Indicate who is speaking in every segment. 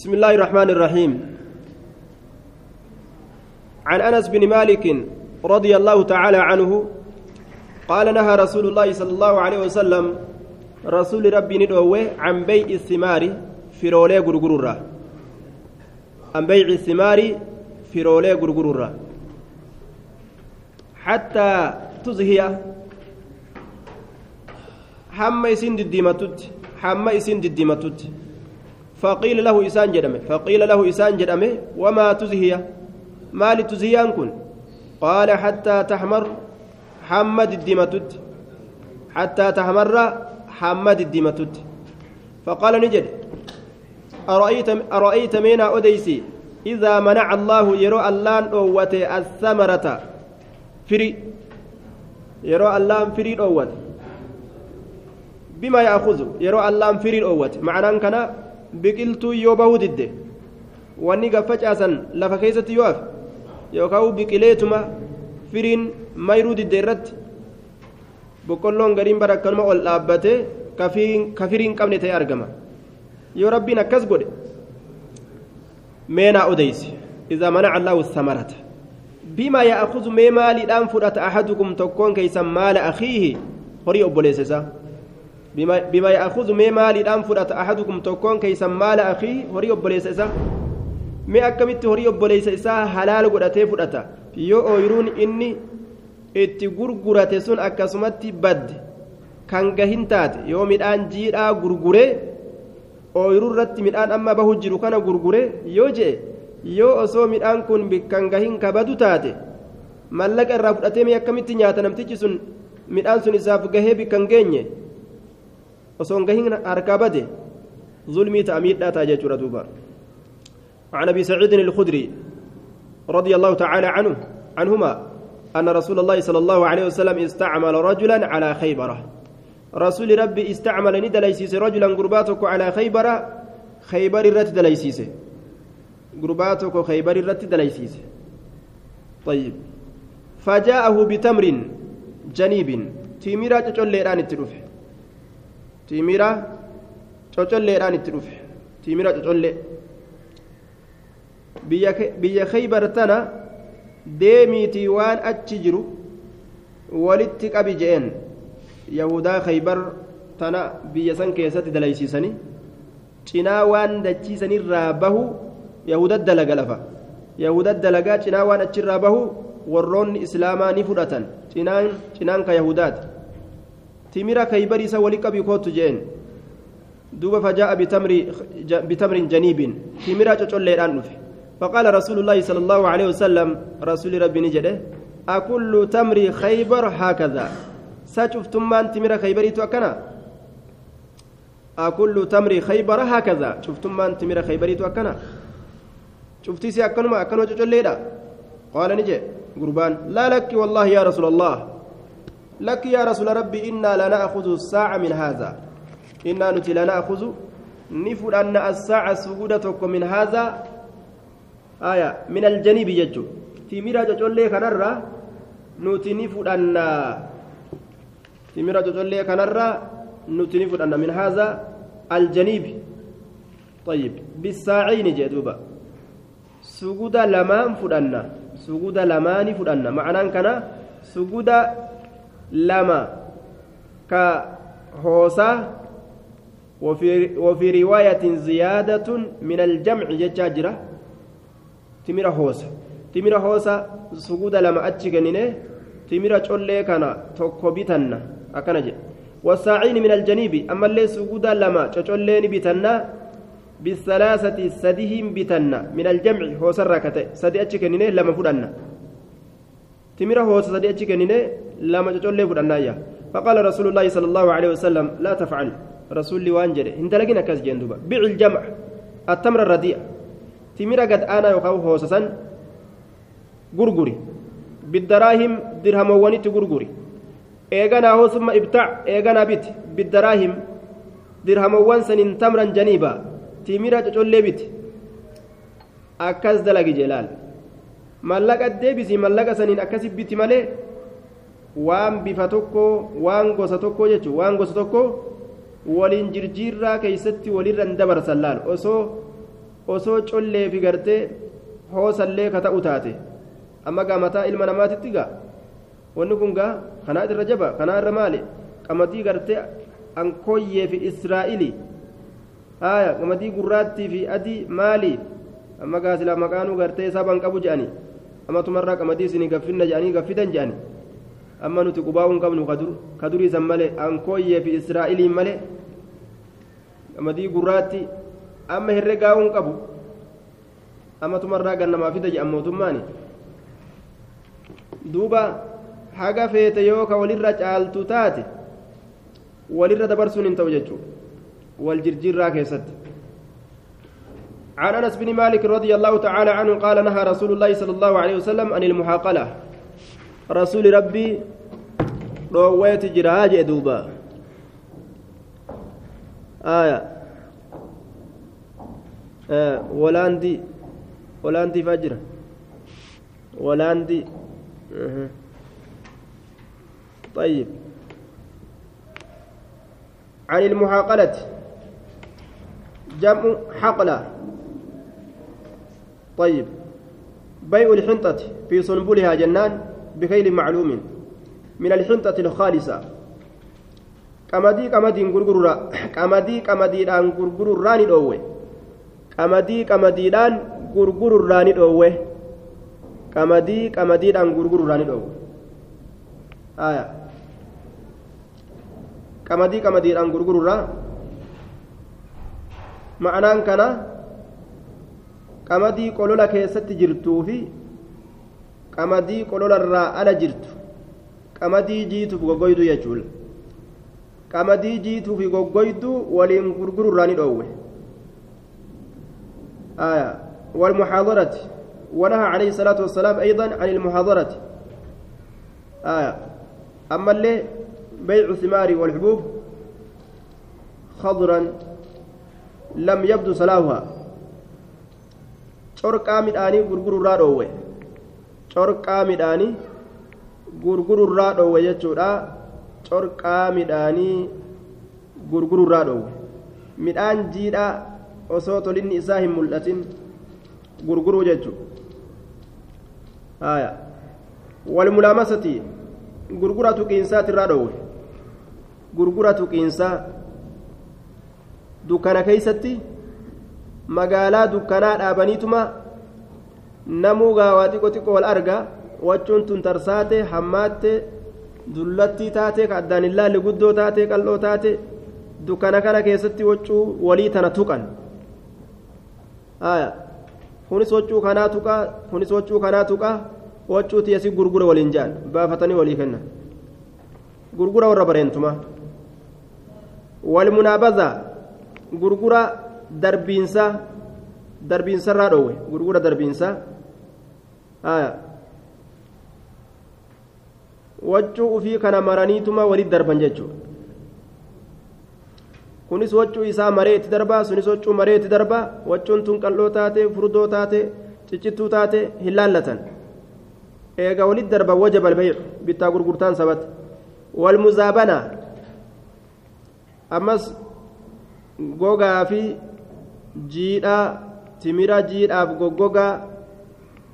Speaker 1: بسم الله الرحمن الرحيم. عن أنس بن مالك رضي الله تعالى عنه قال نهى رسول الله صلى الله عليه وسلم رسول ربي ندوه عن بيع الثمار في رولي غرغرورا عن بيع الثمار في رولي غرغرورا حتى تزهي حما يسين دديمتوت حما يسين دديمتوت. فقيل له إسان جدمه. فقيل له إسان جدمه وما تزهي؟ مال تزهيان كن. قال حتى تحمر حمد الدمتت حتى تحمر حمد الدمتت فقال نجد. أرأيت أرأيت مينا أديسي إذا منع الله يرى اللان أوت الثمرة. فري. يرى اللان فري أوت بما يأخذ. يرى اللان فري أوت معناه كان biqiltuu yoo bahuu didde wanni gaffacaasan lafa keessatti yoo hafe yookaan biqileetuma firiin mayruu didde irratti boqqolloon gariin bara akkanuma ol dhaabbatee ka firiin qabne ta'e argama yoo rabbiin akkas godhe meenaa odeyse idaa manaca allaahu samarata bima ya'khudhu mee maaliidhaan fudhata ahadukum tokkoon keeysan maala akhiihi horii obboleessa isaa bima ya'khudhu mee maaliidhaan fudhata? Ahadukum tokkoon keeysan maala akii horii obboleessa isa mee akkamitti horii obboleessa isaa halaal godhatee fudhata? Yoo ooyiruun inni itti gurgurate sun akkasumatti badde kan gahin taate yoo midhaan jiidhaa gurgure ooyiruu irratti midhaan amma bahu jiru kana gurgure yoo je'e yoo osoo midhaan kun kan gahin kabadu taate mallaqa irraa fudhatee mee akkamitti nyaata? Namtichi sun midhaan sun isaaf gahee bikkan geenye osoo gahin harkaa bade ظلمي تأمير لا تاجج ردوبا عن أبي سعيد الخدري رضي الله تعالى عنه عنهما أن رسول الله صلى الله عليه وسلم استعمل رجلا على خيبرة رسول ربي استعمل ندليسيس رجلا قرباتك على خيبرة خيبر الرت دليسيس قرباتك خيبر الرت دليسيس طيب فجاءه بتمر جنيب تيميرا تشوليران التروف تيميرا تشوليران التروف تيميرا تشولي biyya khaybar tana deemiitii waan achi jiru walitti qabi je'een yahudaa khaybar tana biyya san keessatti dalaysiisanii cinaa waan dachiisanirraa bahu yahuda dalaga lafa yahuda dalagaa cinaa waan achirraa bahu warroonni islaamaa ni fudhatan cinaan ka yahudaati timira khaybar isa wali qabi kootu je'een duuba fajaa'a bitamrin janiibin timira cocolleedhaan dhufe رسول الله صلى الله عليه وسلم رسول ربي نجده أكل تمر خيبر هكذا. سشفتم من تمر خيبر توكنا أكل تمر خيبر هكذا. شفتم من تمر خيبر توكنا شفتي سي أكنما أكنوا جليدا قال نجي قربان. لا لك والله يا رسول الله. لك يا رسول ربي إنا لا نأخذ الساعة من هذا. إنا نتي لا نأخذ نفر أن الساعة سجودتك من هذا. aya min aljaniibi jechu timira cocollee kanarra nuti ni fudhanna timira cocollee kanarra nuti ni fudhanna min haadha aljaniibi طيب بالساعين جدوبا. سجود لمان فدنا سجود لمان فدنا معناه كان سجود لما كهوسا وفي وفي رواية زيادة من الجمع جاجرة timira hoosa timira hoosa suguda lama achi kennine timira collee kana tokko bitanna akkana jedhe wasaaciini min aljaniibi ammallee suguda lama cocollee ni bitanna bisalaasati sadihin bitanna min aljamci hoosarraa ka ta'e sadi achi kennine lama lama cocollee fudhannaayya فقال رسول الله صلى الله عليه وسلم لا تفعل رسول لي وانجل انت لقينا كاس جندوبا بيع الجمع التمر الرديء timira gad aanaa yookaan hoosasan gurguri biddaraahim dirhamawwanitti gurguri eeganaa hoosumma ibtaac eeganaa biti biddaraahim dirhamawwan saniin tamran janiiba timira cocollee biti akkas dalagi jeelaal mallaqa deebisii mallaqa saniin akkasi biti malee waan bifa tokko waan gosa tokko jechuun waan gosa tokko waliin jirjiirraa keeysatti walirra hin dabarsan laal osoo osoo collee fi gartee hoosallee ka ta'u taate amma gaa mataa ilma namaatitti gaa wanni kun gaa kanaa irra jaba kanaa irra maali qamadii gartee ankooyyee fi israa'ili haya qamadii gurraattii fi adii maali amma gaa silaa maqaanuu gartee saban qabu jedhani amma tumarraa qamadii isinii gaffinna jedhanii gaffitan jedhani amma nuti qubaa'uun qabnu ka duriisan malee ankooyyee fi israa'iliin malee qamadii gurraatti amma herregaa'uun qabu amma tumarraa gannamaa fida jedhan mootummaani duuba haga feete yoo ka walirra caaltu taate walirra dabarsuun hin ta'u jechuudha wal jirjirraa keessatti. عن انس بن مالك رضي الله تعالى عنه قال نهى رسول الله صلى الله عليه وسلم عن المحاقله رسول ربي رويت جراج دوبا آية آه ولاندي ولاندي فجر ولاندي أه. طيب عن المحاقلة جمع حقلة طيب بيع الحنطة في صنبلها جنان بكيل معلوم من الحنطة الخالصة qamadii qamadiin gurgurura qamadii qamadiidhaan gurgururraa ni dhoowwe qamadii qamadiidhaan gurgururraa ni dhoowwe qamadii qamadiidhaan gurgururraa ni dhoowwe haya qamadii qamadiidhaan gurgururraa ma'anaan kana qamadii qolola keessatti jirtuu fi qamadii qololarraa ala jirtu qamadii jiituuf goggoydu jechuudha qamadii jiituu fi goggoyduu waliin gurgururraa ni dhoowwe والمحاضرة ونهى عليه الصلاة والسلام أيضا عن المحاضرة آية أما اللي بيع الثمار والحبوب خضرا لم يبدو صلاحها corqaa midhaanii gurgururraa dhoowwe corqaa midhaanii gurgururraa dhoowwe jechuudha corqaa midhaanii gurgururraa dhoowwe midhaan jiidhaa osoo tolinni isaa hin mul'atin gurguruu jechuudha walmulaamasati gurgura tuqiinsaatirraa dhoowwe gurgura tuqiinsaa dukkana keeysatti magaalaa dukkanaa dhaabaniituma namuu gaawaa xiqqoo xiqqoo wal arga wachuun tun tarsaate hammaatte dullattii taate ka addaan hin laalle guddoo taate qal'oo taate dukkana kana keessatti waccuu walii tana tuqan kunis waccuu kanaa tuqaa kunis waccuu kanaa tuqaa waccuu tiyasi gurgura waliin jaan baafatanii walii kennan gurgura warra bareentumaa walmunaabaza gurgura darbiinsa darbiinsarraa dhoowwe gurgura darbiinsa waccuu ufii kana maraniituma walit darban jechuudha. Kunis waccuu isaa maree itti darbaa sunis waccuu maree itti darbaa waccuun tun qal'oo taate furdoo taate ciccittuu taate hin laallatan. Eega walit darban wajaba albayc bittaa gurgurtaan sabata. Walmuzaabanaa ammas gogaa fi jiidhaa timira jiidhaaf goggogaa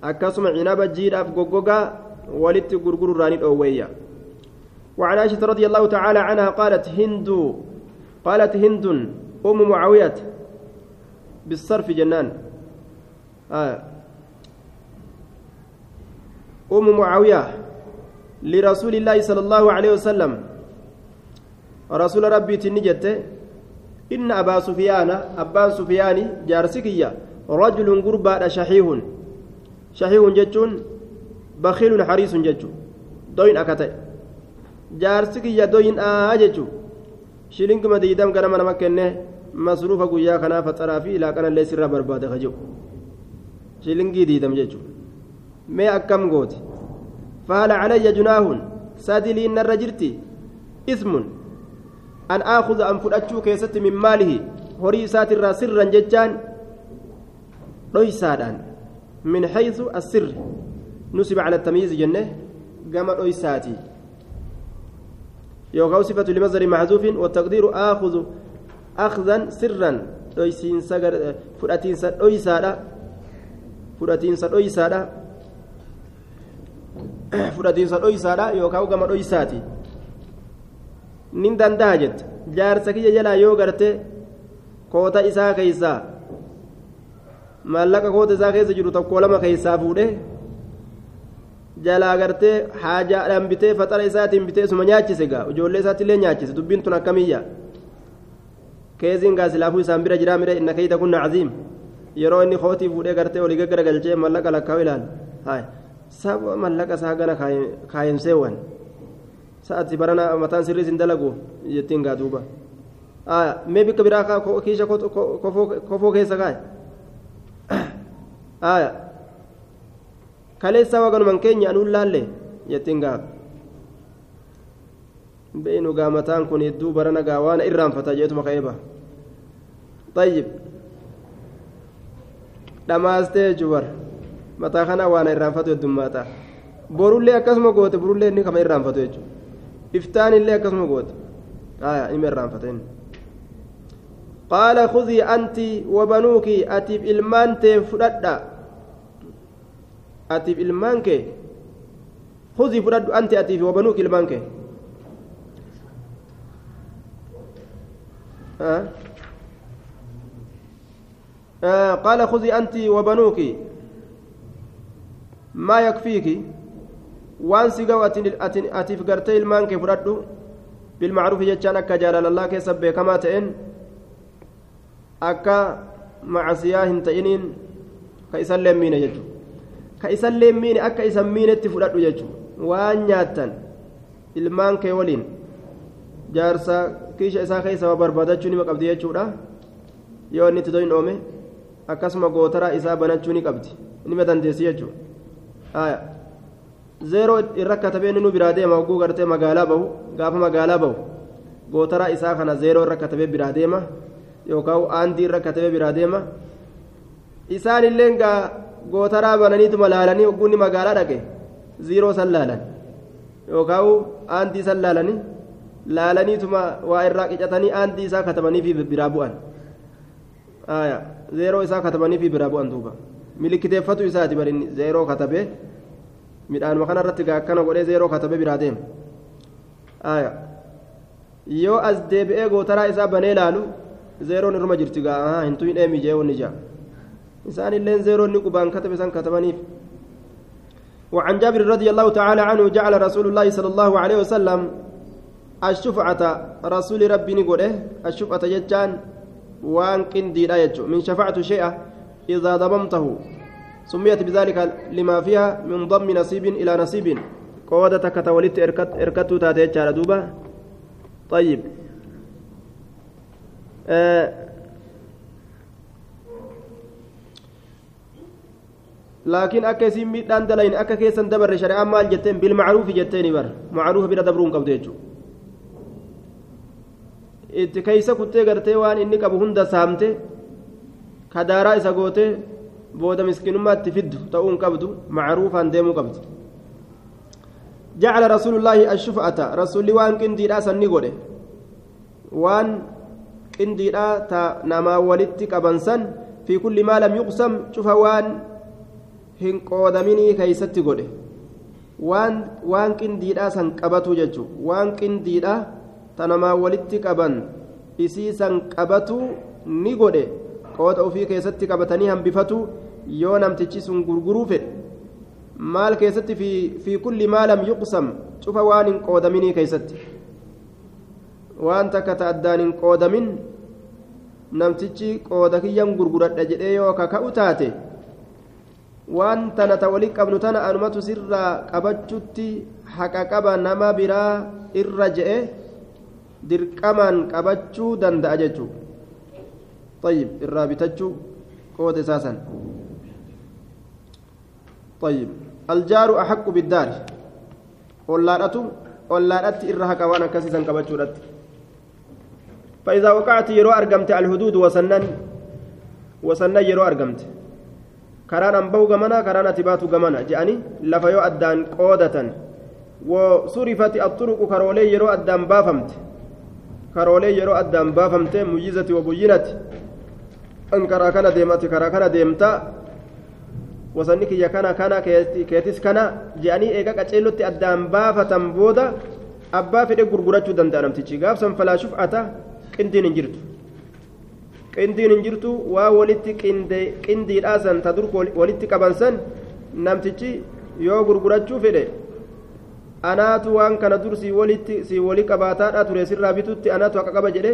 Speaker 1: akkasuma cinaba jiidhaaf goggogaa walitti gurgururraani dhoowweeyya. وعن عائشة رضي الله تعالى عنها قالت هند قالت هند أم معاوية بالصرف جنان. أم معاوية لرسول الله صلى الله عليه وسلم رسول ربي تنجت إن أبا سفيان أبان سفيان جارسكية رجل قربا شحيح شحيح جتون بخيل حريص جتون دوين أكتئ جارسكية دوين آه جتون shilinkuma diidam ganama nama kenne masruufa guyyaa kanaa faxaraa fi ilaa kanallee sirraa barbaade ka jiru shilinkii diidam jechuun mee akkam gooti فهل علي جناه سادلي نر جرتي إثم أن آخذ أن فلأتشو كيست من ماله هري ساتر سرا ججان رويسادان من حيث السر نسب على التمييز جنة قام رويساتي يوغاو صفة لمصدر محذوف والتقدير آخذ أخذا سرا fudhatiinsa dhoysaadha fudhatiinsa dhoysaadha fudhatiinsa dhoysaadha yookaan gama dhoysaati nin danda'a jette jaarsa kiyya jalaa yoo garte koota isaa keessaa maallaqa koota isaa keessa jiru tokko lama jalaa gartee haajaadhaan bitee faxara isaatiin bitee suma nyaachise gaa ijoollee isaatti illee nyaachise dubbiin tun akkamiyya keeziin gaa silaafuu isaan bira jiraa mire inna keeyta kunna caziim yeroo inni kootii fuudhee gartee olii gaggaragalchee mallaqa lakkaa'u ilaalu saba mallaqa isaa gana kaayemseewwan sa'atti barana mataan sirriis hin dalagu jettiin gaa duuba mee bikka biraa kiisha kofoo keessa kaa'e kaleessa waganuman keenya anuun laalle jettiin gaaf beeynu gaa mataan kun hedduu barana gaa waan irraanfata jeetuma ka'eeba طيب dhamaastee jubar mataa kana waan irraanfatu heddummaata borullee akkasuma goote borullee inni kama irraanfatu jechuudha iftaan illee akkasuma goote aya ima irraanfata inni قال خذي أنت وبنوك أتيب إلمان تفرد أتيب إلمانك خذي فرد أنت أتيب وبنوك إلمانك أه؟ آه قال خذي أنت وبنوك ما يكفيك وان سيقوا أتيف قرتي المانك فرد بالمعروف يجان أكا جلال الله كيسب كما تئن akka macasiyaa hin ta'iniin ka isan leemmiine jechuudha. Ka isan leemmiine akka isan miinetti fudhadhu jechuudha. Waan nyaattan ilmaan kee waliin jaarsa kiisha isaa keessa barbaadachuu nima qabdi jechuudha. Yoo inni itti toyin oome akkasuma gootaraa isaa banachuu ni qabdi. Nima dandeessi jechuudha. Zeeroo irra katabee nu biraa deema hogguu gartee magaalaa bahu gaafa magaalaa bahu gootaraa isaa kana zeeroo irra katabee biraa deema. yookaan aandii irra katabee biraa deema. Isaan illee gaa gootaraa bananiituma laalanii hogguunni magaalaa dhaqe? Ziiroo san laalan. Yookaan aandii san laalanii laalaniituma waa irraa qicatanii aandii isaa katabanii fi biraa bu'an. Zeeroo isaa katabanii fi biraa bu'an duuba. Milikkiteeffatu isaati barinni zeeroo katabee midhaanuma kanarratti gaa akkana godhee zeeroo katabee biraa deema yoo as deebi'ee gootaraa isaa banee laalu. zeeroon irma jirti. Gaa hin tuyin eemi jee wanni jaa illeen zeeroon ni qubaan katabe san katabaniif. وعن جابر رضي الله تعالى عنه جعل رسول الله صلى الله عليه وسلم الشفعة رسول ربي نقوله الشفعة جتان وان كندي لا يجو. من شفعة شيئا إذا ضممته. سميت بذلك لما فيها من ضم نصيب إلى نصيب. قودة كتولت إركت تاتي دوبة طيب. Laakiin akka isiin miidhaan dalayin akka keessan dabarre shari'aan maal jetteen bilmacruufi jetteeni bar macruufa bira dabruun qabdu jechuudha itti keeysa kuttee gartee waan inni qabu hunda saamte kadaaraa isa gootee booda miskiinummaatti fiddu ta'uun qabdu macruufaan deemuu qabdi جعل رسول الله الشفعة رسول وان كندي سني قوله وان qindiidha ta namaa walitti qabansan fi kulli maa lam yuqsam cufa waan hin qoodaminii keeysatti godhe. Waan waan qindiidha san qabatu jechu waan qindiidha ta namaa walitti qaban isii san qabatu ni godhe. Qooda ofii keessatti qabatanii hambifatu yoo namtichi sun gurguruu fedhe maal keessatti fi kulli maa lam yuqsam cufa waan hin qoodaminii keeysatti. Waan takka ta addaan hin qoodamin namtichi qooda kiyyan gurguradha jedhee yoo kaka'u taate waan tana ta walii qabnu tana anumatu sirraa qabachutti haqa qaba nama biraa irra je'e dirqamaan qabachuu danda'a jechuu طيب irraa bitachuu qooda isaasan طيب الجار أحق بالدار ollaadhatu ollaadhatti irra haqa waan akkasiisan qabachuudhatti فإذا وقعت يرو أرقمت الحدود وسنن وسنن يرو أرقمت كران أنبو قمنا كران أتبات قمنا جاني لفيو أدان قودة وصرفت الطرق كرولي يرو أدان بافمت كرولي يرو أدان بافمت مجيزة وبينت an karaa kana deemati karaa kana deemta wasanni kiyya kana kana keetis kana je'anii eega qaceellotti addaan baafatan booda abbaa fedhe gurgurachuu danda'a namtichi gaafsan falaashuuf ata qindiin hin jirtu qindiin hin jirtu waa walitti qindiidhaasan ta dur walitti qabansan namtichi yoo gurgurachuu fedhe anaatu waan kana dur si walitti si wali qabaataadha ture sirraa bitutti anaatu haqa qaba jedhe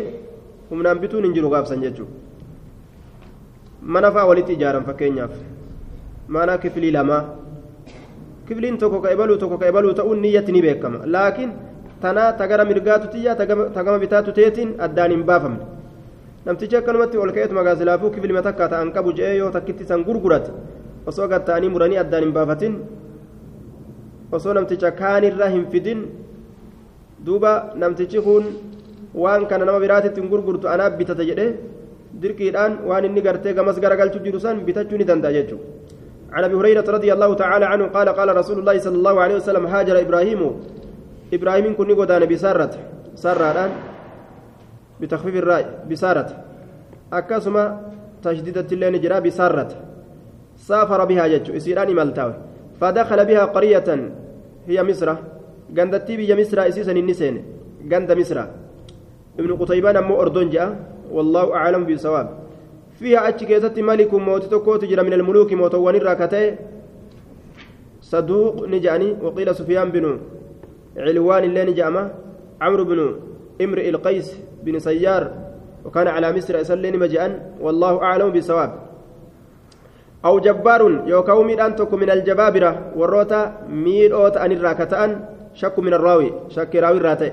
Speaker 1: humnaan bituun hin jiru gaafsan jechuudha mana fa'aa walitti ijaaran fakkeenyaaf. Mana kifilii lamaa kifiliin tokko ka ebaluu tokko ka ebaluu ta'uun niyyatti ni beekama. Laakiin tanaa tagara mirgaatu tiyya tagama bitaatu teetiin addaan hin baafamne namtichi akkanumatti ol ka'eetu magaasilaafuu kifilima takka ta'an qabu je'ee yoo takkitti san gurgurate osoo gatta'anii muranii addaan hin baafatin osoo namticha kaanirra hin fidin duuba namtichi kun waan kana nama biraatitti hin gurgurtu anaaf bitate jedhee dirqiidhaan waan inni gartee gamas garagalchu jiru san bitachuu ni danda'a jechuudha. عن ابي هريره رضي الله تعالى عنه قال قال رسول الله صلى الله عليه وسلم هاجر إبراهيم إبراهيم كن غدان بسارة سارة بتخفيف الراء بسارة أكسما تشديدة اللين جرا بسارة سافر بها جج. اسيران ملتاوي فدخل بها قرية هي مصر. غندتي بيا مصر. اسيسا النسين. غند مصر. ابن قتيبان مو أردن جاء. والله أعلم بالصواب. فيها أتش كيست ملك موت تكوت جرى من الملوك موتوان الراكتين صدوق نجاني. وقيل سفيان بن علوان اللي نجامة عمرو بن امرئ القيس بن سيار وكان على مصر أسلين مجأن والله أعلم بالصواب. أو جبار يوكاو ميدان تكو من الجبابرة والروتا ميل أوت أن الراكتان شك من الراوي شك راوي الراتي.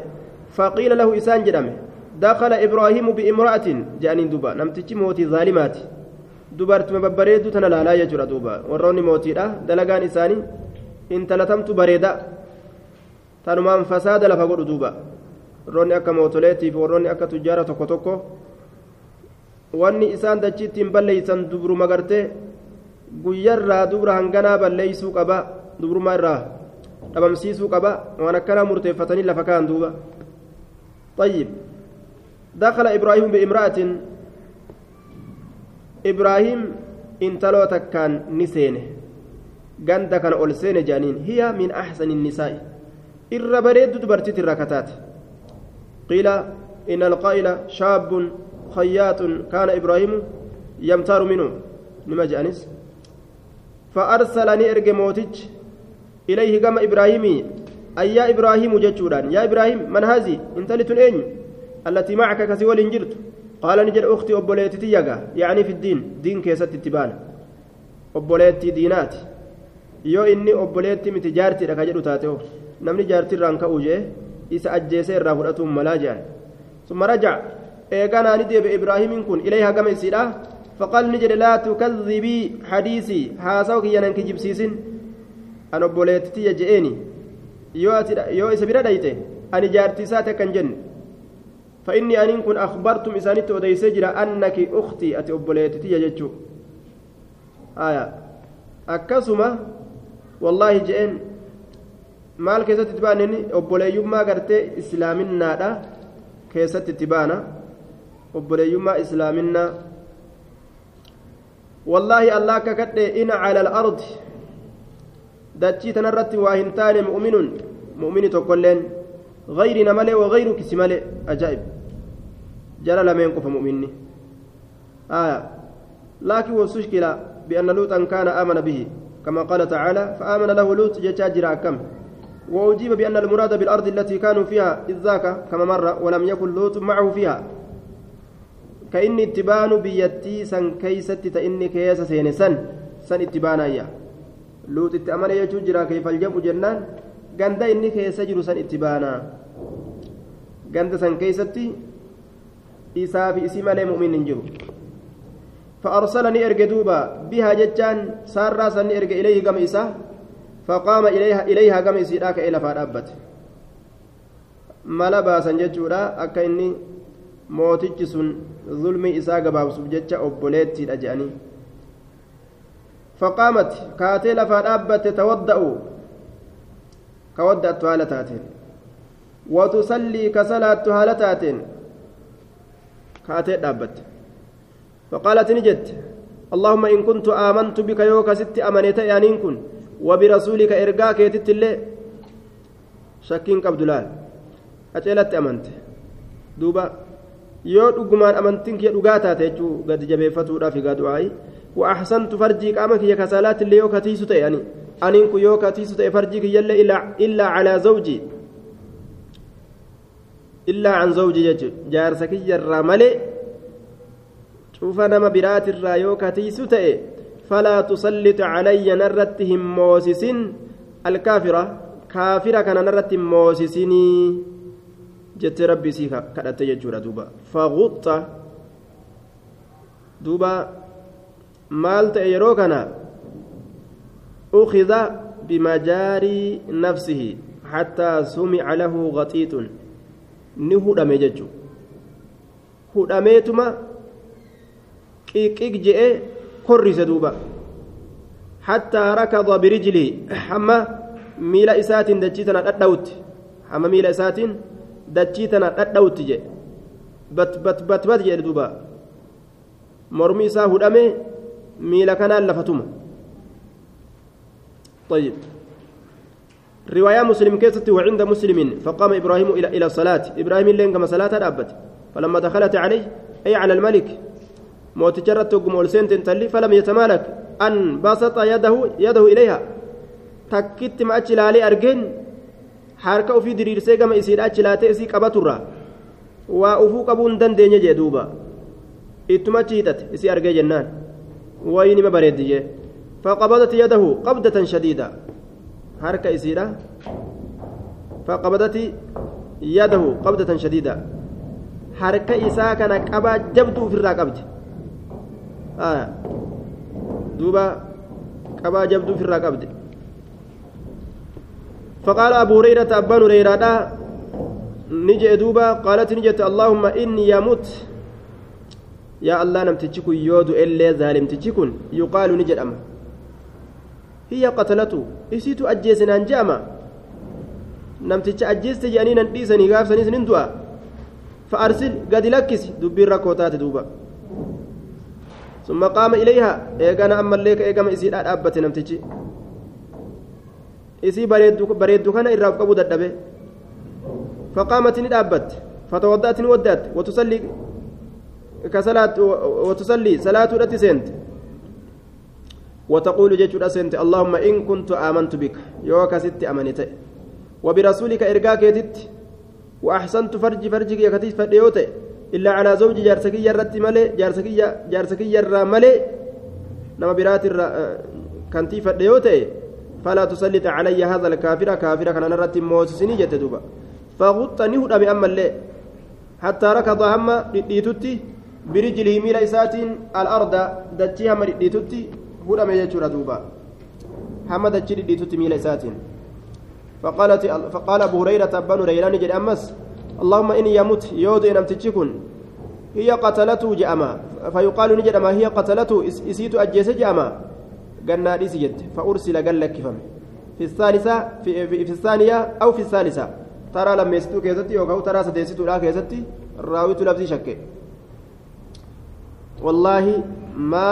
Speaker 1: فقيل له إسان جدمه دخل إبراهيم بإمرأة جانين دوبا. نمتجي موتي ظالمات. dubartuma babbareedduu tana laalaa jechuudha duuba warroonni mootiidha dalagaan isaanii intalatamtu bareeda tanumaan fasaada lafa godhu duuba warroonni akka mootoleetiif warroonni akka tujjaara tokko tokko wanni isaan dachii ittiin balleeysan dubruma gartee guyyarraa dubra hanganaa balleeysuu qaba dubrummaa irraa dhabamsiisuu qaba waan akkanaa murteeffatanii lafa kaan duuba طيب دخل إبراهيم بامرأة إبراهيم انتلو تكان نسينه غندا كان أولسين جانين هي من أحسن النساء إر بريد دبرتي الركتات قيل إن القائل شاب خياط كان إبراهيم يمتار منه. لما جانس فأرسلني إرج موتج إليه كما إبراهيم. أي يا إبراهيم جتشوران يا إبراهيم من هذه؟ إنت لتنين التي معك كسول جرت قال نجد أختي أبوليتي يعني في الدين. دين كيست اتبان أبوليتي دينات. yoo inni obboleetti miti jaartii dhaka jedhu taateho namni jaartii irraan ka'uu jee isa ajjeesee irraa fudhatuun malaa jedhan deebe ibraahimiin kun ilayha gama isiidha faqaal ni jedhe laa tukadhibii hadiisii haasawa kiyyanan kijibsiisin an obboleettitiyya je'eeni yoo isa bira dhayte ani jaartii isaati akkan jenne فإني أن كن أخبرتم إسانيت وديسي جرا أنك أختي أتي أبوليتي يجتشو آية أكسما والله جئن maal keessatti itti baane inni obboleeyyummaa gartee islaaminaadha keessatti itti baana obboleeyyummaa islaaminaa wallaahi allah akka kadhe in cala alardi dachii tanarratti waa hin taane mu'minun mu'mini tokkoilleen gayrina malee wagayruki si malee ajaa'ib jara lameen qofa mu'minni aya laakin wasushkila bianna luuxan kaana aamana bihi كما قال تعالى فآمن له لوط جتاجر أكم وأجيب بأن المراد بالأرض التي كانوا فيها إذ ذاك كما مر ولم يكن لوط معه فيها. كإني اتبان بيتي سن كيست تإني كيس سينسن سن. اتبانا إياه لوط اتأمن يجوجرا كيف الجمع جنان. غندا إني كيس جرو سن اتبانا. غندا سن كيستي إسا في اسم مؤمن جرو. فأرسلني إرجع دوبا بها جتان سارة سني إرجع إليه قم إسا. فقام إليها إليها قم إسيراك إلى sun zulmii isaa gabaabsuuf jecha obboleettiidha jedhanii faqaamat kaatee lafaa dhaabbatte tawadda'u ka wadda'attu haala taateen watusallii ka salaattu haala taateen kaatee dhaabbatte فقالت نجت اللهم إن كنت آمنت بك يوكا ست أمنيت يعني كن وبرسولك إرقاك يتت الله شكين قبد لال أجلت أمنت دوبا yoo dhugumaan amantiin kiyya dhugaa taate jechuu gadi jabeeffatuudhaaf egaa du'aayi وأحسنت فرجي قامك يا كسالات اللي يوكا تيسو يعني أنين كو يوكا تيسو فرجي يلا إلا إلا على زوجي. إلا عن زوجي جارسك يرى ملئ شوف نما برات الرايوكا تيسو فلا تسلط علي نرتهم موسس الكافرة كافرة كان نرتهم موسسني جت ربي سيكا كانت يجورا دوبا. فغط. دوبا مالت يرو أخذ بمجاري نفسه حتى سمع له غطيط نهدم ججو. هدميتما qiqiq je'ee korrise duuba hattaa rakada birijlii hamma miila isaatiin dachii tana dhadhawutti hamma miila isaatiin dachii tana dhadhawutti jedhe bat bat bat bat jedhe duuba mormi isaa hudhame miila kanaan lafatuma طيب رواية مسلم كيست وعند مسلم فقام إبراهيم إلى إلى الصلاة إبراهيم لين كما صلاة أبت فلما دخلت عليه أي على الملك mooticha irratti ogguma ol seente intalli falam yatamaalak an basata yadahu yadahu ilayha takkitti ma achi ilaalee argeen harka ufii diriirsee gama isiidha achi laatee isii qabaturra waa ufuu qabuu hin dandeenye jee duuba ittuma achi hidhate isii argee jennaan wayii nima bareeddi jee فقبضت يده قبضة شديدة حركة إسيرة فقبضت يده قبضة شديدة حركة إساء كان قبا جبدو في الرقبة دوبا قبا جبدو في الرقبة فقال أبو هريرة أبان هريرة نجي دوبا قالت نجت اللهم إني يموت يا الله نمتجكن يودو إلا ظالم تجكن يقال نجد أما هي قتلته إسيت أجيسنا جاما نمتج أجيست جانينا ديسني غافسني سنين دعا فأرسل قد لكس دبي ركوتات دوبا ثم قام إليها. إيقانا أما الليك إيقاما إسيد أبت نمتجي. إسي بريدو كان إراف قبو ددبه. فقامت ندابت فتوضأت ودأت. وتصلي كصلاة وتصلي صلاة التي وتقول جيتشو سنت اللهم إن كنت آمنت بك. يوكا ست أمنت وبرسولك إرقاك يتت. وأحسنت فرجي فرجي يكتيس إلا على زوج جارسكي يرت ملي جارسكي جارسكي ير ملي. نما برات كنتي فديوتي. فلا تسلط علي هذا الكافر كافر كان نرت موسسني جتدوبا فغطني هدى أما الليل حتى ركض هم ديتوتي برجله ميلا إساتين الأرض دتي هم ديتوتي هدى ميجور دوبا. هم دتي ديتوتي ميلا إساتين فقالت فقال أبو هريرة بن ريلان جد أمس اللهم إني يموت يود إن تكن هي قتلته جأما فيقال نجد ما هي قتلته إسيت أجيس جأما قلنا إسجد فأرسل قال لك فم في الثالثة في, في, في الثانية أو في الثالثة ترى لما يستو كيستي وكاو ترى ستيستو لا كيستي راويت لفظي شك والله ما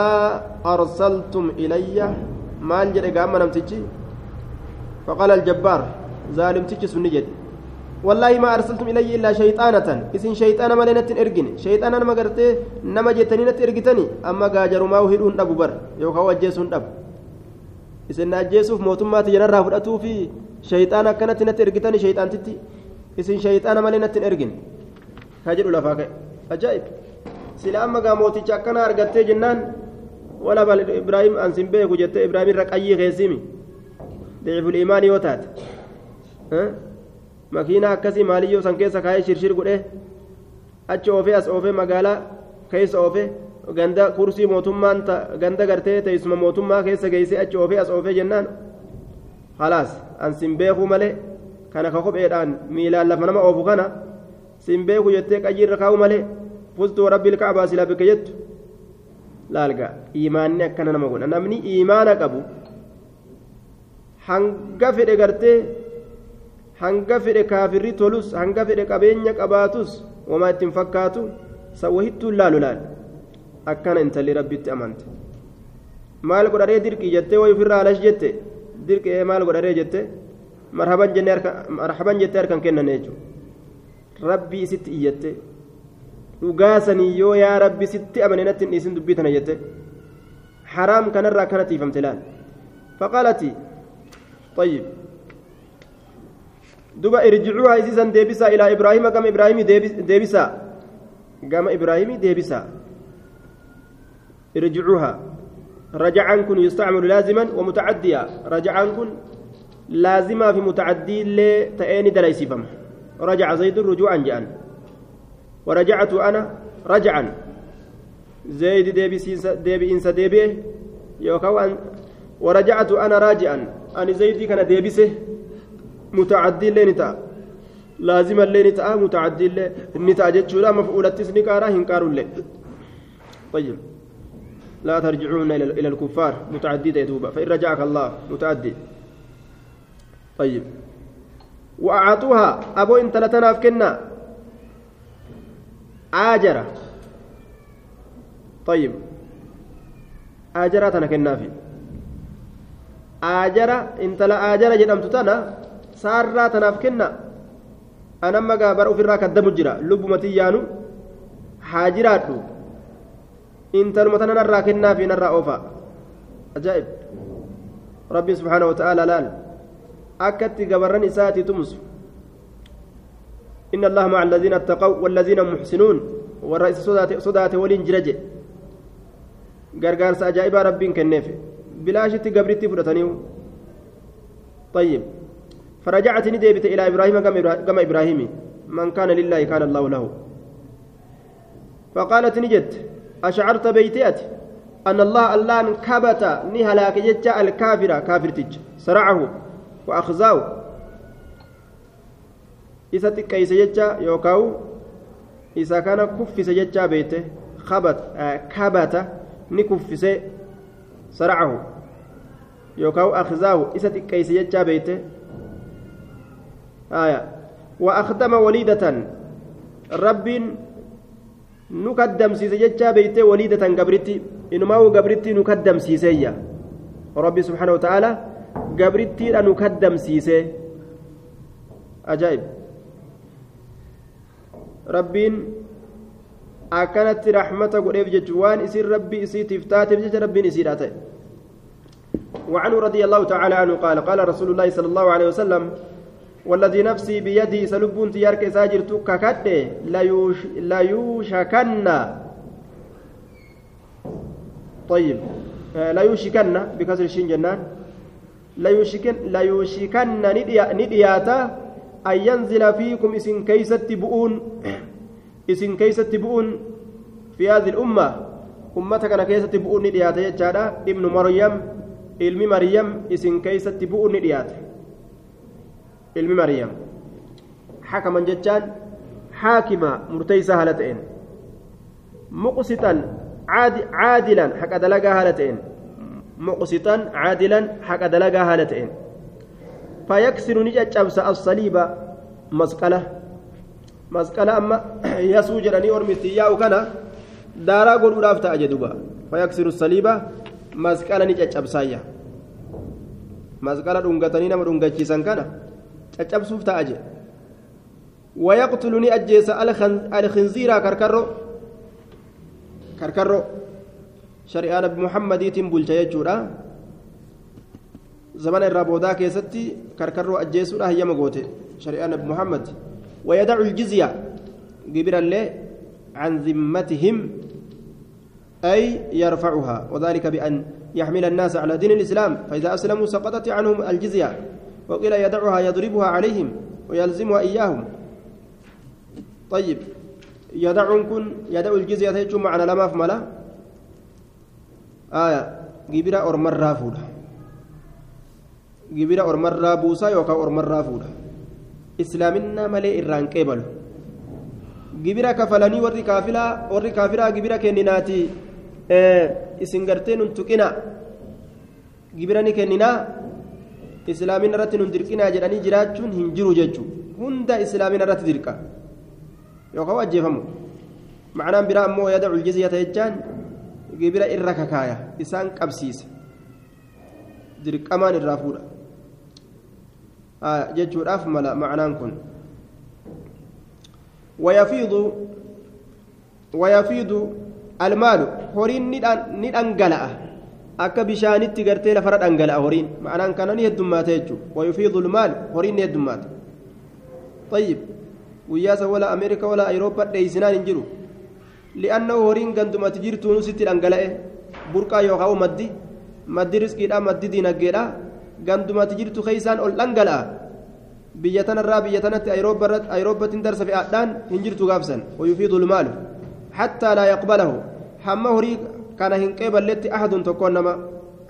Speaker 1: أرسلتم إلي ما الجد قام نمتجي فقال الجبار ظالم تجي سنجد والله ما أرسلتم إلي إلا شيطانة. إسن شيطانا ما لنت إرجن. شيطانا ما قرتي نما جتني نت إرجتني. أما جاجر ما وهدون أبو بر. يوكا وجيسون أب. إسن أجيسوف موتما تجنرها فرأتو في شيطانا كانت نت إرجتني شيطان تتي. إسن شيطانا ما لنت إرجن. هاجر لفاك. أجائب سلا أما قاموتي كان أرجتي جنان. ولا بل إبراهيم أنسن بيكو جت إبراهيم رقايي غيسيمي ضعف الإيمان يوتات. ها؟ Makiinaa akkasii maaliyyoo san keessa kaayee shirshir godhe? Achi oofee as oofee magaalaa keessa oofee ganda kursii mootummaan ganda gartee teessuma mootummaa keessa geessee achi oofee as oofee jennaan? Halaas an sin beekuu malee kana ka kopheedhaan miilaan lafa nama oofu kana sin beeku jettee qayyiirra kaa'u malee fustuu rabbil ka'abaa silaa bikka jettu? Laalga iimaanni akkana nama godha. Namni iimaana qabu hanga fedhe gartee hanga fedhe kaafirri tolus hanga fedhe qabeenya qabaatus wamaa ittiin fakkaatu sawahittuun laalu laal. Akkana intalli rabbitti amante. Maal godharee dirqii jettee wayi ofirraa alash jette? Dirqee eh, maal godharee jette? Marhaban jennee jettee harkan kennan jechuudha rabbi isitti iyyatte dhugaasanii yoo yaa rabbi sitti amane natti hin dhiisin dubbii tana jette. Haraam kanarraa akkanatti tiifamte laal. Faqaalati xayyib irjicuuha isiisan deebisaa ilaa ibraahima gama ibraahimii deebisaa gama ibraahimii deebisaa irjicuuha rajacaan kun yustacmalu laaziman wamutacaddiya rajacaan kun laazimaa fi mutacadii illee ta'ee ni dalaysiifama rajaca zaydun rujuucan je'an ورجعت أنا رجعا زيد ديبئنس ديبئه يوكو ورجعت أنا راجعا أنا زيدي كان ديبسه متعدي لين تاء لازم اللين تاء متعدي لين تاء جتشورا مفعولة تسنكارا هنكار اللين طيب. لا ترجعون إلى الكفار. متعدي يتوبا فإن رجعك الله. متعدي. طيب. وأعطوها. أبو إن تلتناف كنا. آجرة. طيب. آجرة أنا كنافي آجرة. إنت لا آجرة جدمت تنا. سارة تناف كنا أنا ما قابر في الراك الدم جرا لب متيانو حاجرات إنت المتنا نرى كنافي نرى أوفا أجائب ربي سبحانه وتعالى لال أكت قبرن إساتي تمسو إن الله مع الذين اتقوا والذين محسنون والرئيس صدات صدات ولين جرجه غرغار ساجايبا ربين كنيف بلاشتي قبرتي فرتنيو طيب فرجعت نديبت إلى إبراهيم كما إبراهيم. من كان لله كان الله له. فقالت نجت أشعرت بيتيت أن الله ألآن كبت نهلاك جتة الكافرة كافرتج سرعه وأخزاه. isa xiqqeeyse jecha yookaan isa kana kuffise jecha beete kabata ni kuffise saracahu yookaan akhzaahu isa xiqqeeyse jecha beete wa akhdama waliidatan rabbiin nu kaddamsiise jecha beeyte waliidatan gabritti inumaa gabritti nu kaddamsiiseeyya rabbi subhaanahu wa ta'ala gabrittiidha nu kaddamsiise ajaa'ib rabbiin akkanatti raxmata godheef jechuun waan isin rabbii isiitiif taateef jecha rabbiin isiidha ta'e وعنه رضي الله تعالى عنه قال قال رسول الله صلى الله عليه وسلم والذي نفسي بيده سلبون تيارك ساجر تككد ليوش ليوشكن. طيب. لا يوشكن بكسر الشين جنان. لا يوشكن لا يوشكن ندياتا أن ينزل فيكم إسن كيست بؤون. إسن كيست بؤون في هذه الأمة. أمتك أنا كيست بؤون نديات يجادا. ابن مريم علم مريم إسن كيست بؤون نديات علم مريم حكما جتان حاكمة مرتيسة هالتين مقسطا عاد عادلا حق دلقا هالتين مقسطا عادلا حق دلقا هالتين فيكسر نجتشبس الصليب مسقلة مسقلة أما يسوع جراني أرمتي يا وكنا دارا قول رافتا أجدوبا فيكسر الصليب مسقلة نجتشبسايا مسقلة دونغتني نما دونغتشيسان كنا تشبسوف تأجي. ويقتلني أجيس الخنزير كركرو. كركرو. شريعة نبي محمد يتم بلجا يجورا. زمان الرابودا كيستي كركرو أجيسورا هي مغوتي. شريعة نبي محمد. ويدع الجزية. قبر الله عن ذمتهم. أي يرفعها. وذلك بأن يحمل الناس على دين الإسلام. فإذا أسلموا سقطت عنهم الجزية. وقيل يدعها يضربها عليهم ويلزمها إياهم. طيب يدعون يدع الجزية تجمع على لما في ملا؟ آية جبرة أو مرة فولة جبرة أو مرة بوسا يوكا أو مرة فولة إسلامنا ملي إران كيبل جبرة كفلاني ورد كافلة ورد كافلة جبرة كنيناتي إيه إسنغرتين تكينا جبرة كنينا islaamina irratti nun dirqinaa jedhanii jiraachuun hin jiru jechuudha hunda islaamina irratti dirqa yookaan ajjeefamu macnaan biraa ammoo yada uljizyata jechaan gibira irra kakaaya isaan qabsiisa dirqamaan irraa fuudha jechuudhaaf mala macnaan kun ويفيض ويفيض المال هورين ندنغلأ akka bishaanitti gartee lafarra dhangala'a horiin ma'anaan kana ni heddummaata jechuudha wayufiidu lmaal horiin ni heddummaata طيب guyyaa san wala ameerika wala ayirooppaa dheeysinaan hin jiru li'annahu horiin gandumatti jirtu nusitti dhangala'e burqaa yookaan maddi maddi riskiidha maddi diinaggeedha gandumatti jirtu keeysaan ol dhangala'a biyya tanarraa biyya tanatti ayirooppaatiin darsa fe'aadhaan hin jirtu gaafsan wayufiidu lmaalu hattaa laa hamma horii hin qeeballetti ahadun tokkoon nama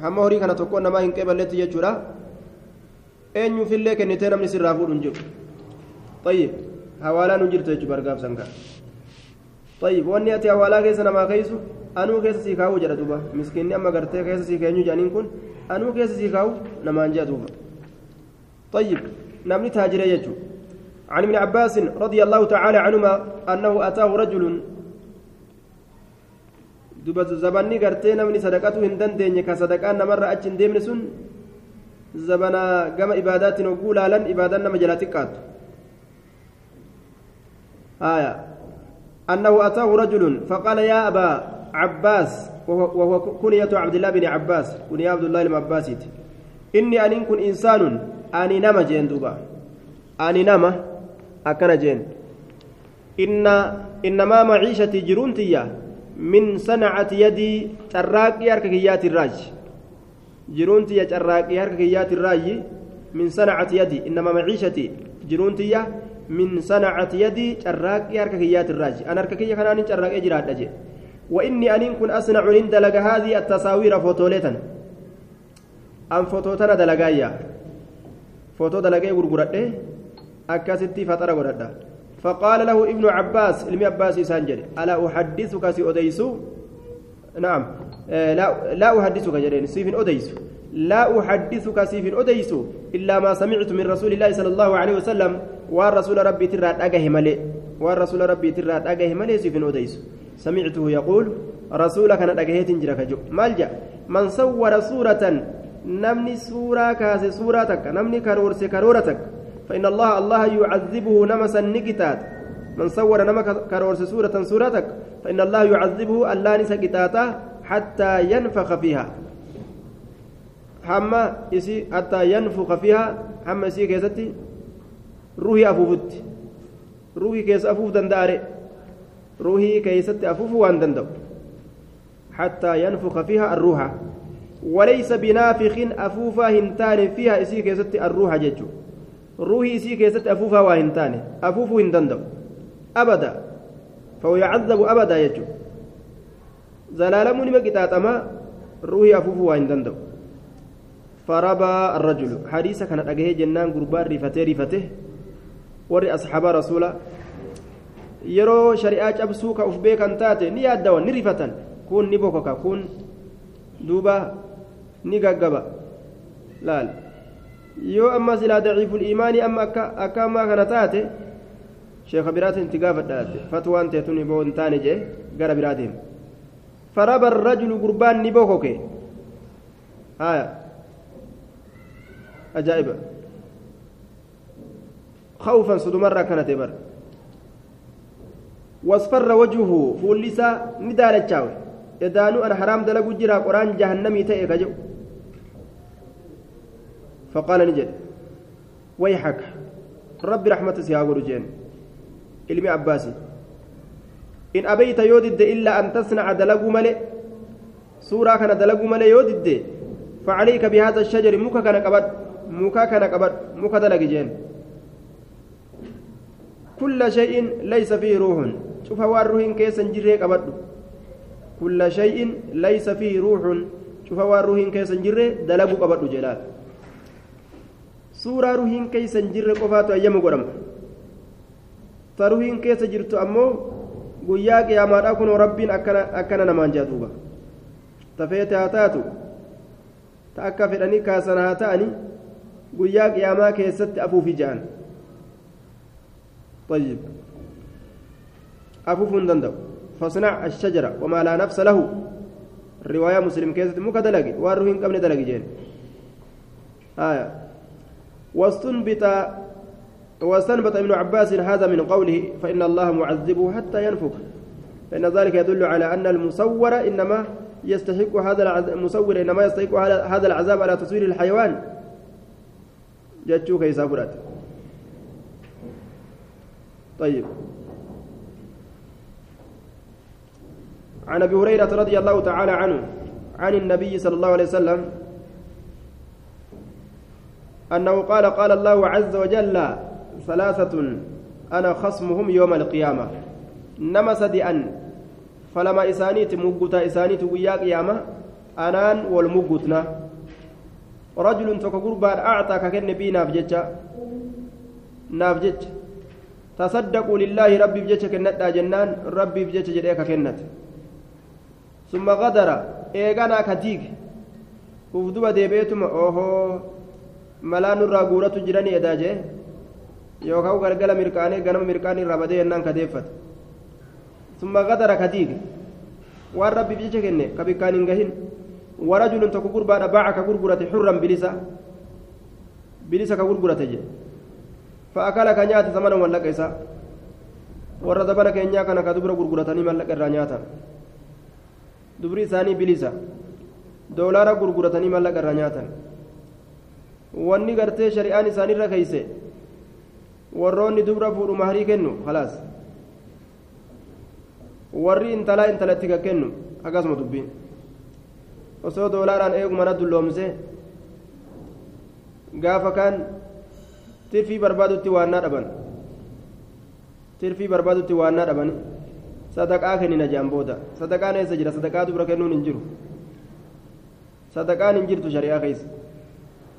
Speaker 1: hamma horii kana tokkoon namaa hin qeeballetti jechuudha eenyuufillee kennitee namni sirraa fuudhu hin jiru طيب nu jirtu jechuudha bargaaf sangaa طيب keessa namaa keeysu anuu keessa sii kaa'uu jedha duuba miskiinni amma gartee keessa sii keenyu jedhaniin kun anuu keessa sii kaa'u namaan jedha duuba طيب namni taajiree jechuudha عن ابن عباس رضي الله تعالى عنهما أنه أتاه رجل duba zabanni gartee namni sadaqatu hin dandeenye ka sadaqaan namarra achi hin deemne sun zabana gama ibaadaatiin hogguu laalan ibaadaan nama jalaa xiqqaatu آية أنه أتاه رجل فقال يا أبا عباس وهو كنية عبد الله بن عباس كنية عبد الله بن عباس إني أن كن إنسان أني نما جين دوبا أني نما أكن جين إن إنما معيشتي من صنعة يدي تراقي أرككيات الراج. جرونتيا تراقي أرككيات الراج من صنعة يدي. إنما معيشتي جرونتيا من صنعة يدي تراقي أرككيات الراج. أنا أرككية كان تراقي جراد أجي. وإني أن كن أصنع عند لك هذه التصاوير فوتوليتا أم فوتوتنا دلقايا. فوتو دلقايا غرغرده أكاستي فترة غرده فقال له ابن عباس علم عباس سانجري ألا أحدثك سي أديسو نعم آه لا لا أحدثك جرين سيف أديسو لا أحدثك سيف أديسو إلا ما سمعت من رسول الله صلى الله عليه وسلم والرسول ربي ترى أجه ملئ والرسول ربي ترى أجه ملئ سيف أديسو سمعته يقول رسولك أنا أجهت جرك جو. مالجا من صور صورة نمني صورة كاس صورتك نمني كرورس كرورتك فإن الله الله يعذبه نمسا نكتات من صور نما كرورس سورة سورتك فإن الله يعذبه الله نسكتاته حتى ينفخ فيها. حما يسي حتى ينفخ فيها حما يسي كيستي؟ روحي أفوفت. روحي كيس أفوف دنداري. روحي كيست أفوف وان حتى ينفخ فيها الروح. وليس بنافخ أفوفا هنتان فيها يسي كيستي الروح ججو روحي إسي كيست أفوفا وهنتاني أفوفو هندندو أبدا. فهو يعذب أبدا يجو. زلالمون مكتاتما روحي أفوفو وهندندو فربى الرجل. حديثة كانت أجهي جنان قربان رفته رفته وري أصحاب رسولا ka uf beekan taate ni yaaddawan ni rifatan kun ni bokoka kun duuba ni gaggaba laal yoo amma silaa daciiful iimaanii amma akka ammaa kana taate sheeka biraatiin itti gaafadhaate fatwaan teetun boo hin taane jee gara biraa deema faraba rajulu gurbaan ni bokoke haya ajaa'iba خوفا صدمرة كانت بر واصفر وجهه فولسا ندال الشاوي يدانو أنا حرام دلقو جرا قرآن جهنمي تأيك جو فقال نجد ويحك رب رحمة سياغور جين علمي عباسي إن أبيت يودد إلا أن تصنع دلقو ملئ سورة كان دلقو ملئ يودد فعليك بهذا الشجر مكا كان قبد مكا كان قبد مكا جين. كل شيء ليس فيه روح شوف هو الروح كيس جري قبد كل شيء ليس فيه روح شوف هو الروح كيس جري دلقو قبد جلال. Suuraa ruhiin keessa hin jirre qofaatu ayyamu godhama ta ruhiin keessa jirtu ammoo guyyaa qiyaamaadhaa kunoo rabbiin akkana namaan jaa duuba ta feete haa taatu ta akka fedhanii kaasan haa ta'ani guyyaa qiyaamaa keessatti afuufi ja'an طيب أفوف دندو فاصنع الشجرة وما لا نفس له keessatti muka dalagi waan ruhi hin qabne dalagi jeen آية واستنبط واستنبط ابن عباس هذا من قوله فإن الله معذبه حتى ينفخ. فإن ذلك يدل على أن المصور إنما يستحق هذا المصور إنما يستحق هذا العذاب على تصوير الحيوان. جتشو كيسا فرات طيب. عن أبي هريرة رضي الله تعالى عنه عن النبي صلى الله عليه وسلم أنه قال قال الله عز وجل ثلاثة أنا خصمهم يوم القيامة. نما سدئا فلما إسانيت مغوتا إسانيت ويا قيامة أنان والمغوتنا رجل تكغربان اعطى ككن بي ناف جچا ناف جچ تصدقوا لله ربي بجچ كندا جنان ربي بجچ جدي ككنت ثم غدر. diige uf duba deebeetuma ohoo malaa nurraa guuratu jiranii edaa jee yookaan galgala mirqaanee ganama mirqaan irraa badee yennaan ka deeffate summa gadara ka diige waan rabbiif jecha kenne ka bikkaan hin gahin warajulun tokko gurbaadha baaca ka gurgurate xurran bilisa bilisa ka gurgurate je fa'akala ka nyaate samana mallaqa isaa warra zabana keenyaa kana ka dubra gurguratanii mallaqa irraa nyaatan dubri isaanii bilisa doolaara gurguratanii mallaqa irraa nyaatan wanni gartee shari'aan isaanirra keeyse warroonni dubra fuudhu maharii kennu khalaas warri intalaa intalatti ka kennu akkasuma dubbiin osoo doolaaraan eegumana dulloomse gaafa kaan tirfii barbaadutti waannaa dhaban tirfii barbaadutti waannaa dhabani sadaqaa kennina jedhan booda sadaqaan eessa jira sadaqaa dubra kennuun hin jiru sadaqaan hin jirtu shari'aa keessa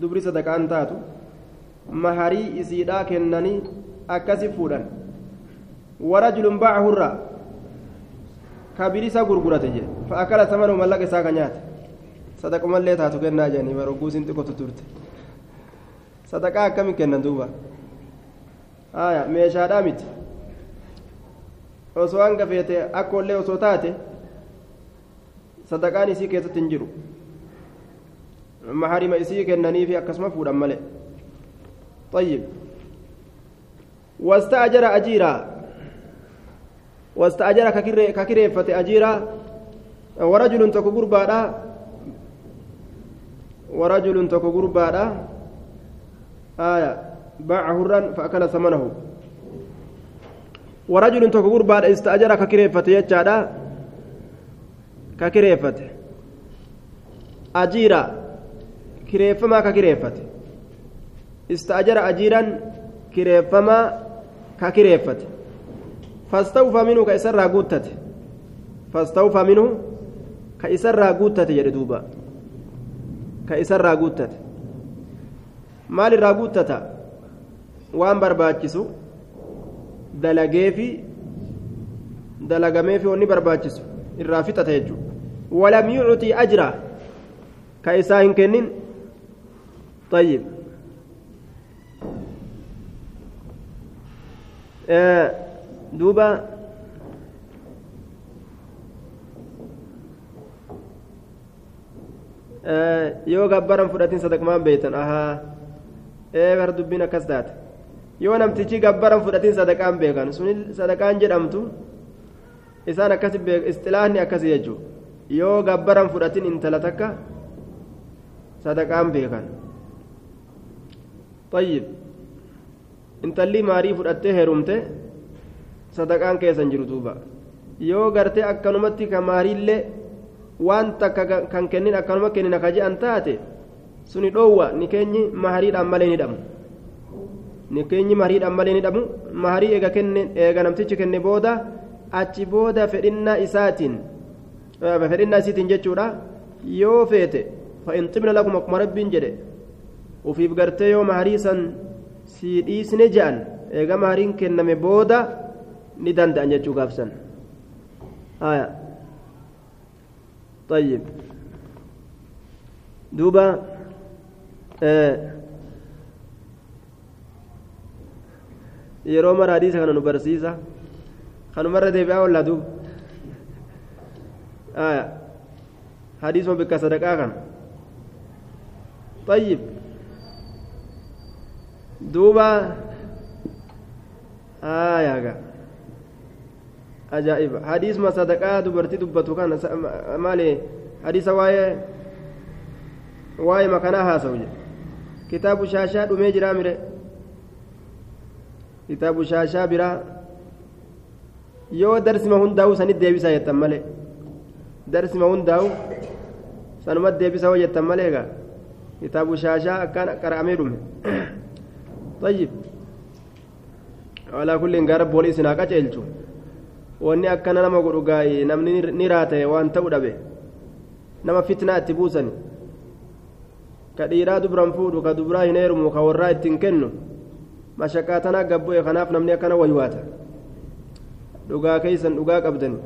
Speaker 1: dubri sadaqaan taatu maharii isiidhaa kennanii akkasi fuudhan warajulun baaca hurraa ka bilisa gurgurate jedhe fa'akala samanu mallaqa isaa ka nyaate sadaqumallee taatu kennaa jedhanii barogguu sin xiqqotu turte sadaqaa akkami kennan duuba aya meeshaadhaa miti osoo hanga feete akkoollee osoo taate sadaqaan isii keessatti hin jiru maharima isii kennaniifi akkasuma fuudhan male طيب. واستأجر أجيرا. واستأجر ككريفة أجيرا. ورجل تكو غربادا ورجل تكو غربادا آية. باع هرا فأكل ثمنه. ورجل تكو غربادا استأجر ككريفة يجادا. ككريفة أجيرا. kireeffamaa ka kireeffate. Istaajara ajiiran kireeffamaa ka kireeffate. Fastawfaa minuu ka isarraa guuttate. Fastawfaa minuu ka isarraa guuttate jedhe duuba. Ka isarraa guuttate. Maalirraa guuttata? Waan barbaachisu dalageefi dalagameefi wanni barbaachisu irraa fixate jechuudha walam yucutii ajra? Ka isaa hin kennin. طيب آه دوبا آه yoo gabbaran fudhatin sadaqmaan beeytan ahaa ee bar dubbiin akkas taate yoo namtichi gabbaran fudhatin sadaqaan beekan suni sadaqaan jedhamtu isaan akkasi istilaahni akkasi jechuudha yoo gabbaran fudhatin intala takka sadaqaan beekan طيب jiru duuba yoo gartee akkanumatti ka maariillee waan takka kan kennin akkanuma kennina ka je'an taate suni dhoowwa ni keenyi mahariidhaan malee ni dhamu ni keenyi mahariidhaan malee ni dhamu maharii eega kenne eega namtichi kenne booda achi booda fedhinnaa isaatiin fedhinnaa isiitiin jechuudha yoo feete fa'in xibna lakuma akkuma rabbiin jedhe ufiif gartee yoo maharii san sii dhiisne je'an eega mahariin kenname booda ni danda'an jechuu gaafsan haya طيب دوبا yeroo mara hadiisa kana nu barsiisa kanumarra deebi'aa ollaa duuba حديث بك صدقاء طيب دوبا آية أجائب حديث ما صدقاء دبرتي دبتو كان مالي حديث واي واي مكانها سوجي كتاب شاشة دمي جرامره kitaabu shaashaa biraa yoo darsima hundaa'u sanit deebisaa jettan malee darsima hundaa'u sanumatti deebisaa hoo jettan malee egaa kitaabu shaashaa akkaan qara'amee dhume طيب walaa kulliin gaara boolii isin haa qaceelchu wanni akkana nama godhu gaa'ee namni ni raata'e waan ta'u dhabe nama fitnaa itti buusani ka dhiiraa dubran fuudhu ka dubraa hin heerumu ka warraa ittiin kennu mashaqaa tanaa gabbu'e kanaaf namni akkana waywaata dhugaa keeysan dhugaa qabdani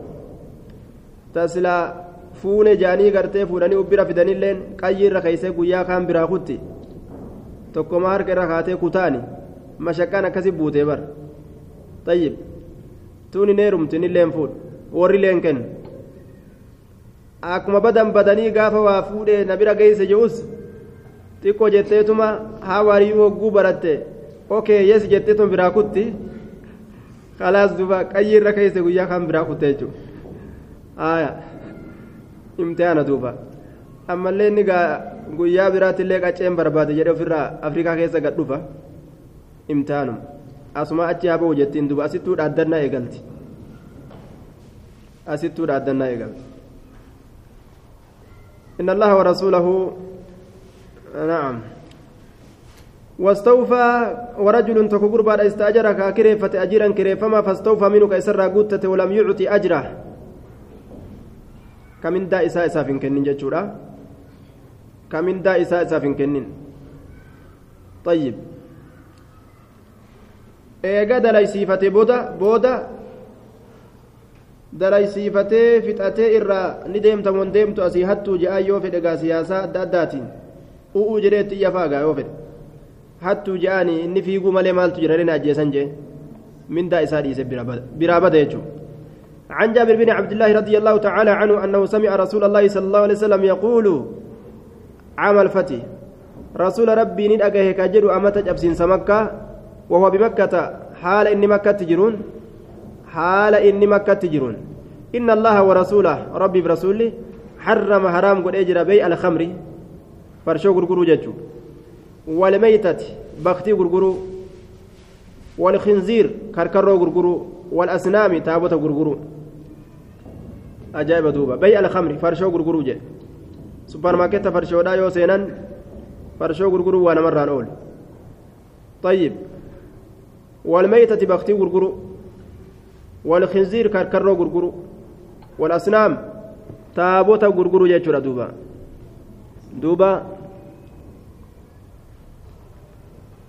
Speaker 1: tasilaa fuune jaanii gartee fuudhanii ubbira fidanilleen qayyii irra keeysee guyyaa kaan biraa kutti tokkoma harka irra kaatee kutaani mashaqaan akkasi buutee bar tayyib tuuni neerumtin illeen fuudh warri leen kennu akkuma badan badanii gaafa waa fuudhee na bira geeyse je'us xiqqoo jetteetuma haa hogguu baratte okee yes jettee tun biraa kutti khalaas duba qayyii irra keeyse guyyaa kan biraa kutte jechuudha imtihaana duuba ammallee inni gaa guyyaa biraattillee qacceen barbaade jedhe ofirraa afrikaa keessa gad dhufa imtihaanum asuma achi haa ba'u jettiin duba asittuu dhaaddannaa eegalti asittuu dhaaddannaa eegalti إن الله ورسوله نعم واستوفى ورجل تكبر بعد استأجرك كريفة أجيرا كريفما فاستوفى منك إسر قوتة ولم يعطي أجره كمن دا إساء إساء في كنين جتشورا دا إساء إساء في كنين طيب eega dalaysiifate booda booda dalaysiifatee fixatee irraa ni deemtamoon deemtu asii hattuu je'aa yoo fedhe gaa siyaasaa adda addaatiin u'uu jedheetti iyya faagaa yoo fedhe hattuu je'anii inni fiiguu malee maaltu jira rina ajjeesan jee mindaa isaa dhiise biraa bada jechuudha عن جابر بن عبد الله رضي الله تعالى عنه أنه سمع رسول الله صلى الله عليه وسلم يقول عام الفتح. رسول ربي ندأجه كجر أمتج أبسين سمكة وهو بمكة. حال إني مكة تجرون. حال إني مكة تجرون. إن الله ورسوله ربي برسوله حرم حرام قد أجر بيع الخمر. فرشو غرغرو ججو والميتة بختي غرغرو والخنزير كركرو غرغرو والأسنام تابوت غرغرو أجائب دوبا بيع الخمر فرشو غرغرو جي فرشو دا يو سينان فرشو غرغرو وأنا مرة الأول طيب والميتة بختي غرغرو والخنزير كركرو غرغرو والأصنام تابوتا غرغرو جيتشورا دوبا دوبا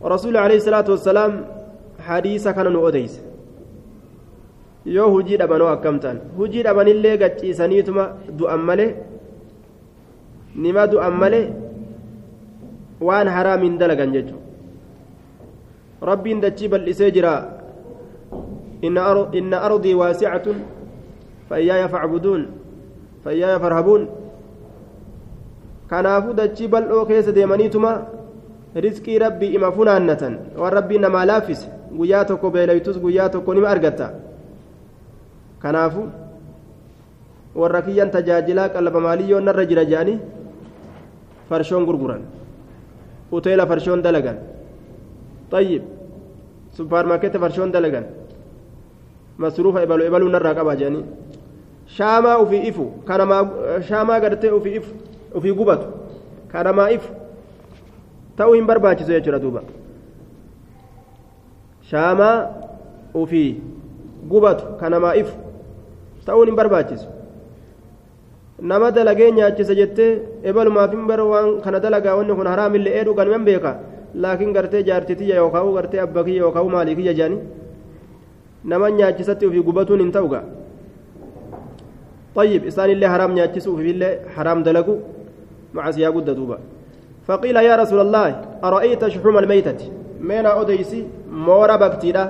Speaker 1: رسول عليه الصلاة والسلام حديث كان نؤديس yoo hujii dhabanoo akkamtaan hujii dhabanillee gachiisaniituma du'an malee nima du'an malee waan haraamiin dalagan jechuudha بل إسجرا إن أرض إن أرضي واسعة فإياي فاعبدون فإياي فارهبون kanaafuu dachii bal'oo keessa deemaniituma riskii rabbii ima funaannatan waan rabbii namaa laaffise guyyaa tokko beelaytus guyyaa tokko nima argatta kanaafu warra kiyyan tajaajilaa qalaba maaliyyoo narra jira jedhanii farshoon gurguran. Uteela farshoon dalagan. طيب سوبر ماركت فرشون دلغان مصروف إبلو إبلو نرى قبا جاني شاما وفي إفو كان ما شاما قرتي وفي إف وفي قبط كان ما إف تو هم برباچي زي جرا دوبا شاما وفي قبط كان nama dalagee nyaachisa jettee ebalumaaf hin bara waan kana dalagaa wanni kun haraamillee eedhu ganuman beeka laakiin gartee jaartitiyya yookaan gartee abbaa kiyya yookaan maalii kiyya jaani nama nyaachisatti ofii gubatuun hin ta'u gaa طيب إسان الله حرام نياتشسو في الله حرام دلقو مع سيا قد دوبا فقيل يا رسول الله أرأيت شحوم الميتة مين أوديسي مورا بكتيرا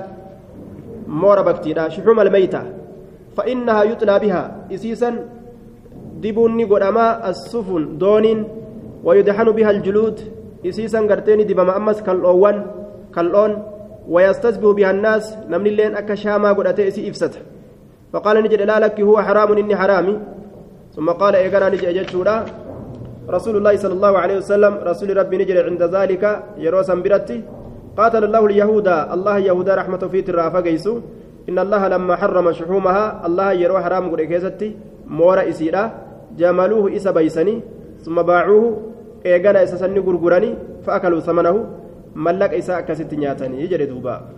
Speaker 1: مورا بكتيرا شحوم الميتة فإنها يطلى بها إسيسا دبوني قدما السفن دون ويدحن بها الجلود. إسيسا قرتين دبما أمس كالأوان كالأون ويستسبه بها الناس. نمني اللين أكا شاما قد إسي إفسته. فقال نجد لا لك هو حرام إني حرامي. ثم قال إيقنا نجد أجتشورا رسول الله صلى الله عليه وسلم رسول ربي نجد عند ذلك يروسا برتي. قاتل الله اليهود الله يهودا رحمة في ترافا قيسو. إن الله لما حرم شحومها الله يروى حرام قد كيستي مورا إسيرا. جملوه إسا بيسني ثم باعوه إيقنا إسا سني غرغراني فأكلوا ثمنه ملك إسا أكست يجري دوبا.